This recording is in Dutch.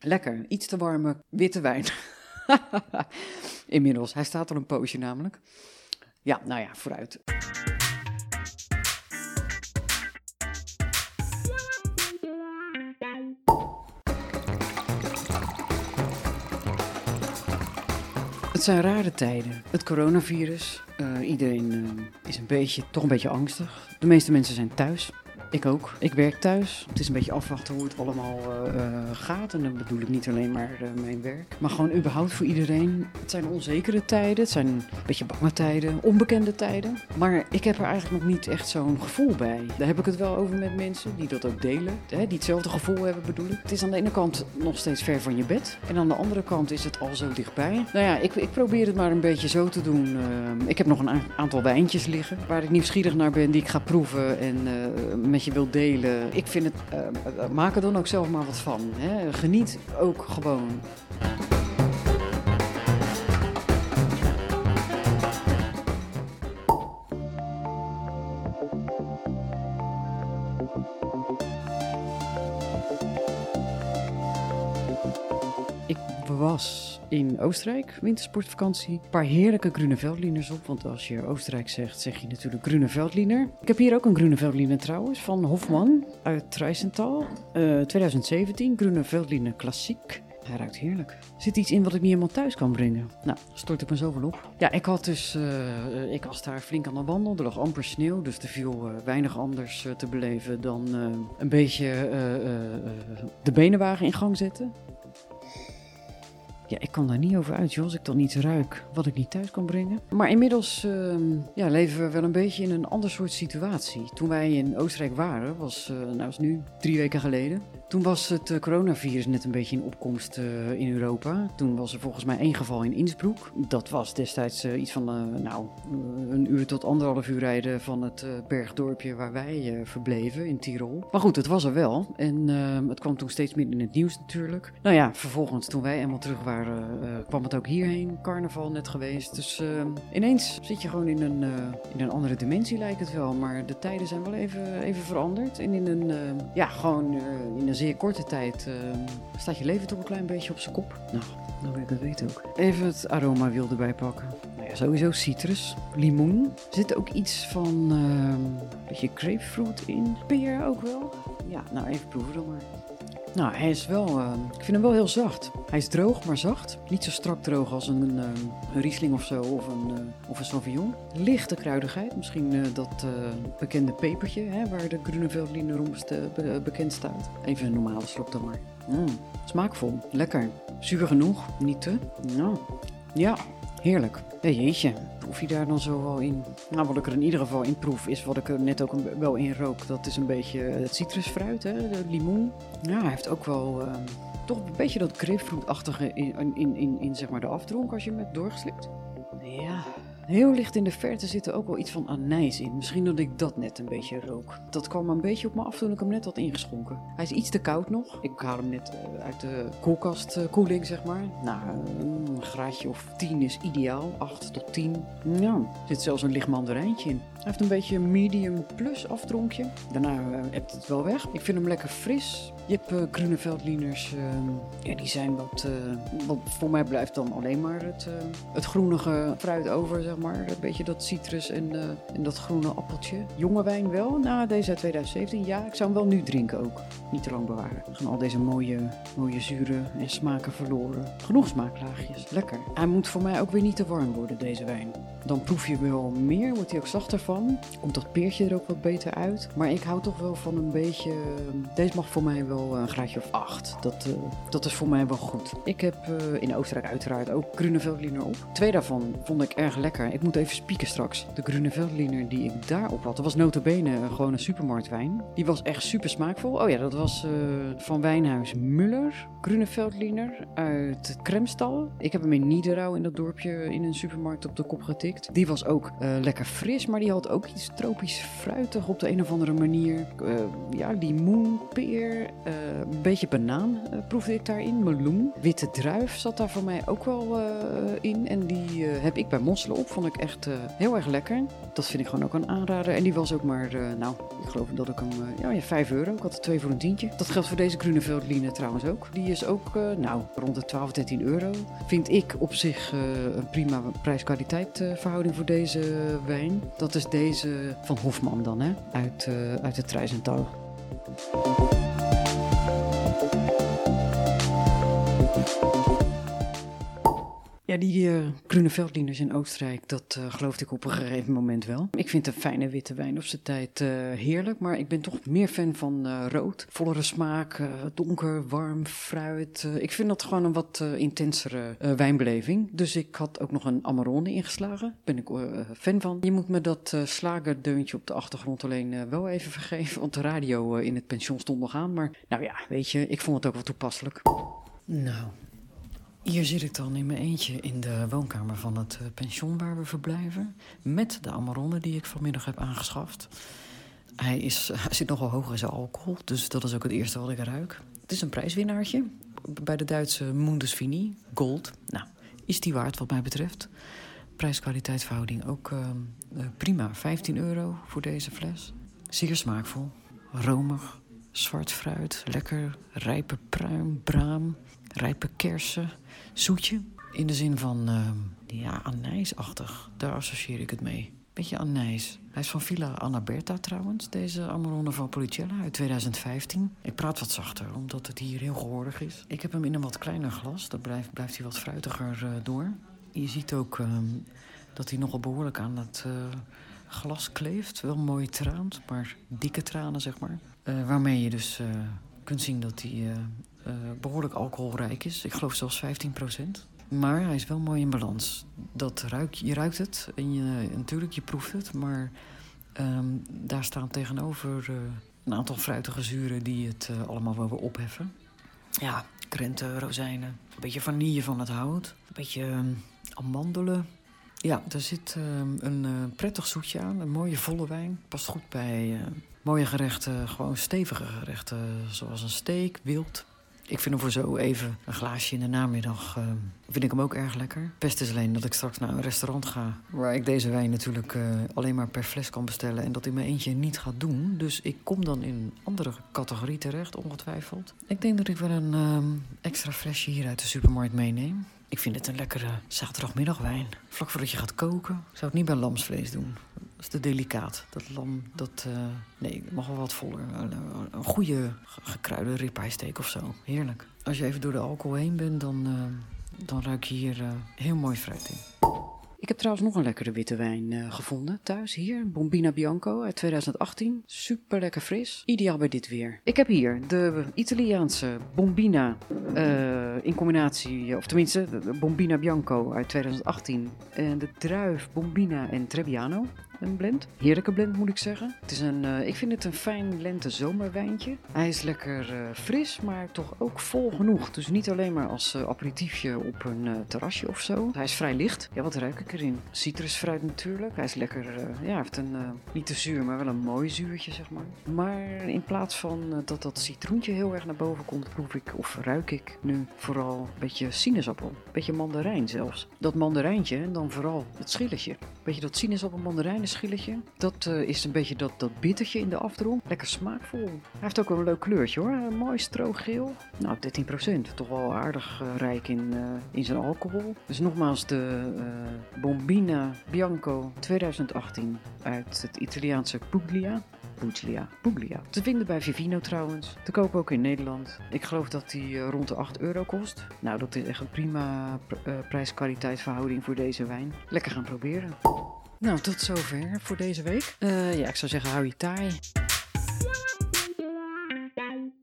Lekker, iets te warme witte wijn. Inmiddels, hij staat al een poosje namelijk. Ja, nou ja, vooruit. Het zijn rare tijden. Het coronavirus. Uh, iedereen uh, is een beetje, toch een beetje angstig. De meeste mensen zijn thuis. Ik ook. Ik werk thuis. Het is een beetje afwachten hoe het allemaal uh, gaat. En dan bedoel ik niet alleen maar uh, mijn werk. Maar gewoon überhaupt voor iedereen. Het zijn onzekere tijden. Het zijn een beetje bange tijden. Onbekende tijden. Maar ik heb er eigenlijk nog niet echt zo'n gevoel bij. Daar heb ik het wel over met mensen die dat ook delen. Hè, die hetzelfde gevoel hebben bedoel ik. Het is aan de ene kant nog steeds ver van je bed. En aan de andere kant is het al zo dichtbij. Nou ja, ik, ik probeer het maar een beetje zo te doen. ik heb nog een aantal wijntjes liggen. Waar ik nieuwsgierig naar ben. Die ik ga proeven. En je wilt delen. Ik vind het, uh, maak er dan ook zelf maar wat van. Hè. Geniet ook gewoon. Was in Oostenrijk, wintersportvakantie. Een paar heerlijke groene veldliners op. Want als je Oostenrijk zegt, zeg je natuurlijk groene veldliner. Ik heb hier ook een groene veldliner trouwens, van Hofman uit Treisenthal. Uh, 2017, groene veldliner klassiek. Hij ruikt heerlijk. Er zit iets in wat ik niet helemaal thuis kan brengen. Nou, stort ik me zoveel op. Ja, ik had dus, uh, ik was daar flink aan de wandel. Er lag amper sneeuw, dus er viel uh, weinig anders te beleven dan een beetje de benenwagen in gang zetten. Ja, ik kan daar niet over uit, joh, als ik dan iets ruik wat ik niet thuis kan brengen. Maar inmiddels uh, ja, leven we wel een beetje in een ander soort situatie. Toen wij in Oostenrijk waren, was, uh, nou is nu drie weken geleden. Toen was het uh, coronavirus net een beetje in opkomst uh, in Europa. Toen was er volgens mij één geval in Innsbruck. Dat was destijds iets van nou, een uur tot anderhalf uur rijden van het bergdorpje waar wij verbleven in Tirol. Maar goed, het was er wel. En het kwam toen steeds meer in het nieuws natuurlijk. Nou ja, vervolgens toen wij eenmaal terug waren kwam het ook hierheen, carnaval net geweest. Dus ineens zit je gewoon in een, in een andere dimensie, lijkt het wel. Maar de tijden zijn wel even, even veranderd. En in een, ja, gewoon in een zeer korte tijd staat je leven toch een klein beetje op zijn kop. Nou, dan wil ik het weten ook. Even het aroma wil erbij pakken. Nou ja, sowieso citrus, limoen. Er zit ook iets van een beetje grapefruit in. Peer ook wel. Ja, nou even proeven dan maar. Nou, hij is wel, uh, ik vind hem wel heel zacht. Hij is droog, maar zacht. Niet zo strak droog als een, uh, een Riesling of zo, of een, uh, of een Sauvignon. Lichte kruidigheid, misschien dat bekende pepertje, hè, waar de Grunewaldliner roemst be bekend staat. Even een normale slok dan maar. Mm, smaakvol, lekker. Zuur genoeg, niet te. Nou, ja, heerlijk. Hey, jeetje, proef je daar dan zo wel in? Nou, wat ik er in ieder geval in proef is wat ik er net ook wel in rook. Dat is een beetje het citrusfruit, hè, de limoen. Ja, hij heeft ook wel uh, toch een beetje dat grapefruitachtige in, in, in, in, zeg maar de afdronk als je hem hebt doorgeslikt. Ja, Heel licht in de verte zit er ook wel iets van anijs in. Misschien dat ik dat net een beetje rook. Dat kwam een beetje op me af toen ik hem net had ingeschonken. Hij is iets te koud nog. Ik haal hem net uh, uit de koelkastkoeling, uh, zeg maar. Nou, een graadje of 10 is ideaal. 8 tot 10. Nou, er zit zelfs een licht mandarijntje in. Hij heeft een beetje medium plus afdronkje. Daarna hebt het wel weg. Ik vind hem lekker fris. Je hebt uh, Gruneveldliners. ja, die zijn wat, wat... Voor mij blijft dan alleen maar het, het groenige fruit over, zeg maar. Een beetje dat citrus en, dat groene appeltje. Jonge wijn wel. Nou, deze uit 2017. Ja, ik zou hem wel nu drinken ook. Niet te lang bewaren. Gaan al deze mooie, mooie zuren en smaken verloren. Genoeg smaaklaagjes. Lekker. Hij moet voor mij ook weer niet te warm worden, deze wijn. Dan proef je wel meer. Wordt hij ook zachter van. Komt dat peertje er ook wat beter uit. Maar ik hou toch wel van een beetje... Deze mag voor mij wel een graadje of 8. Dat, uh, dat is voor mij wel goed. Ik heb uh, in Oostenrijk uiteraard ook Gruneveldliner op. Twee daarvan vond ik erg lekker. Ik moet even spieken straks. De Veldliner die ik daarop had, dat was notabene gewoon een supermarktwijn. Die was echt super smaakvol. Oh ja, dat was uh, van Wijnhuis Muller. Veldliner uit Kremstal. Ik heb hem in Niederau in dat dorpje in een supermarkt op de kop getikt. Die was ook eh, lekker fris, maar die had ook iets tropisch fruitig op de een of andere manier. Uh, ja, limoen, peer, een beetje banaan proefde ik daarin, meloen. Witte druif zat daar voor mij ook wel in. En die heb ik bij Mosselen op, vond ik echt heel erg lekker. Dat vind ik gewoon ook een aanrader. En die was ook maar, nou, ik geloof dat ik hem, ja, ja, 5 euro. Ik had er twee voor een tientje. Dat geldt voor deze Grunewaldline trouwens ook. Die is ook, nou, rond de 12, 13 euro. Vind ik op zich een prima prijs-kwaliteit verhouding voor deze wijn. Dat is deze van Hofman dan, hè? Uit, uh, uit het Treizental. Ja, die uh, groene veldlieners in Oostenrijk, dat uh, geloofde ik op een gegeven moment wel. Ik vind een fijne witte wijn op zijn tijd uh, heerlijk, maar ik ben toch meer fan van rood. Vollere smaak, donker, warm, fruit. ik vind dat gewoon een wat intensere wijnbeleving. Dus ik had ook nog een Amarone ingeslagen. Ben ik fan van. Je moet me dat slagerdeuntje op de achtergrond alleen wel even vergeven, want de radio in het pension stond nog aan. Maar nou ja, weet je, ik vond het ook wel toepasselijk. Nou, hier zit ik dan in mijn eentje in de woonkamer van het eh, pension waar we verblijven. Met de Amarone die ik vanmiddag heb aangeschaft. Hij, is, hij zit nogal hoog in zijn alcohol, dus dat is ook het eerste wat ik ruik. Het is een prijswinnaartje bij de Duitse Mundusvini, Gold. Nou, is die waard wat mij betreft. Prijs-kwaliteitsverhouding ook uh, prima. 15 euro voor deze fles. Zeer smaakvol, romig, zwart fruit, lekker, rijpe pruim, braam, rijpe kersen zoetje. In de zin van, uh, ja, anijsachtig. Daar associeer ik het mee. Beetje anijs. Hij is van Villa Annaberta trouwens, deze Amarone van Policella uit 2015. Ik praat wat zachter, omdat het hier heel gehoordig is. Ik heb hem in een wat kleiner glas, dan blijft, blijft hij wat fruitiger uh, door. Je ziet ook uh, dat hij nogal behoorlijk aan het uh, glas kleeft. Wel mooi traant, maar dikke tranen, zeg maar. Uh, waarmee je dus kunt zien dat hij uh, behoorlijk alcoholrijk is. Ik geloof zelfs 15 procent. Maar hij is wel mooi in balans. Dat ruik, je ruikt het en je, natuurlijk, je proeft het. Maar um, daar staan tegenover uh, een aantal fruitige zuren die het uh, allemaal wel weer opheffen. Ja, krenten, rozijnen, een beetje vanille van het hout. Een beetje um, amandelen. Ja, er zit um, een prettig zoetje aan. Een mooie volle wijn. Past goed bij mooie gerechten, gewoon stevige gerechten. Zoals een steak, wild, ik vind hem voor zo even een glaasje in de namiddag, uh, vind ik hem ook erg lekker. Best is alleen dat ik straks naar een restaurant ga... waar ik deze wijn natuurlijk uh, alleen maar per fles kan bestellen... en dat in mijn eentje niet gaat doen. Dus ik kom dan in een andere categorie terecht, ongetwijfeld. Ik denk dat ik wel een uh, extra flesje hier uit de supermarkt meeneem. Ik vind het een lekkere zaterdagmiddagwijn. Vlak voordat je gaat koken, zou het niet bij lamsvlees doen. Dat is te delicaat. Dat lam, dat... Uh, nee, mag wel wat voller. Een, goede gekruide ribeye of zo. Heerlijk. Als je even door de alcohol heen bent, dan, uh, dan ruik je hier uh, heel mooi fruit in. Ik heb trouwens nog een lekkere witte wijn gevonden thuis. Hier, Bombina Bianco uit 2018. Super lekker fris. Ideaal bij dit weer. Ik heb hier de Italiaanse Bombina in combinatie, of tenminste de Bombina Bianco uit 2018. En de druif Bombina en Trebbiano een blend. Heerlijke blend moet ik zeggen. Het is een, uh, ik vind het een fijn lente-zomerwijntje. Hij is lekker uh, fris, maar toch ook vol genoeg. Dus niet alleen maar als uh, aperitiefje op een terrasje of zo. Hij is vrij licht. Ja, wat ruik ik erin? Citrusfruit natuurlijk. Hij is lekker, ja, heeft een, niet te zuur, maar wel een mooi zuurtje, zeg maar. Maar in plaats van dat dat citroentje heel erg naar boven komt, proef ik of ruik ik nu vooral een beetje sinaasappel. Een beetje mandarijn zelfs. Dat mandarijntje en dan vooral het schilletje. Een beetje dat sinaasappel mandarijn schilletje. Dat uh, is een beetje dat, dat bittertje in de afdronk. Lekker smaakvol. Hij heeft ook wel een leuk kleurtje hoor. Een mooi strogeel. Nou, 13%. Toch wel aardig uh, rijk in, uh, in zijn alcohol. Dus nogmaals de Bombina Bianco 2018 uit het Italiaanse Puglia. Puglia. Puglia. Te vinden bij Vivino trouwens. Te koop ook in Nederland. Ik geloof dat die rond de 8 euro kost. Nou, dat is echt een prima prijs-kwaliteit verhouding voor deze wijn. Lekker gaan proberen. Nou, tot zover voor deze week. Uh, ja, ik zou zeggen, hou je taai.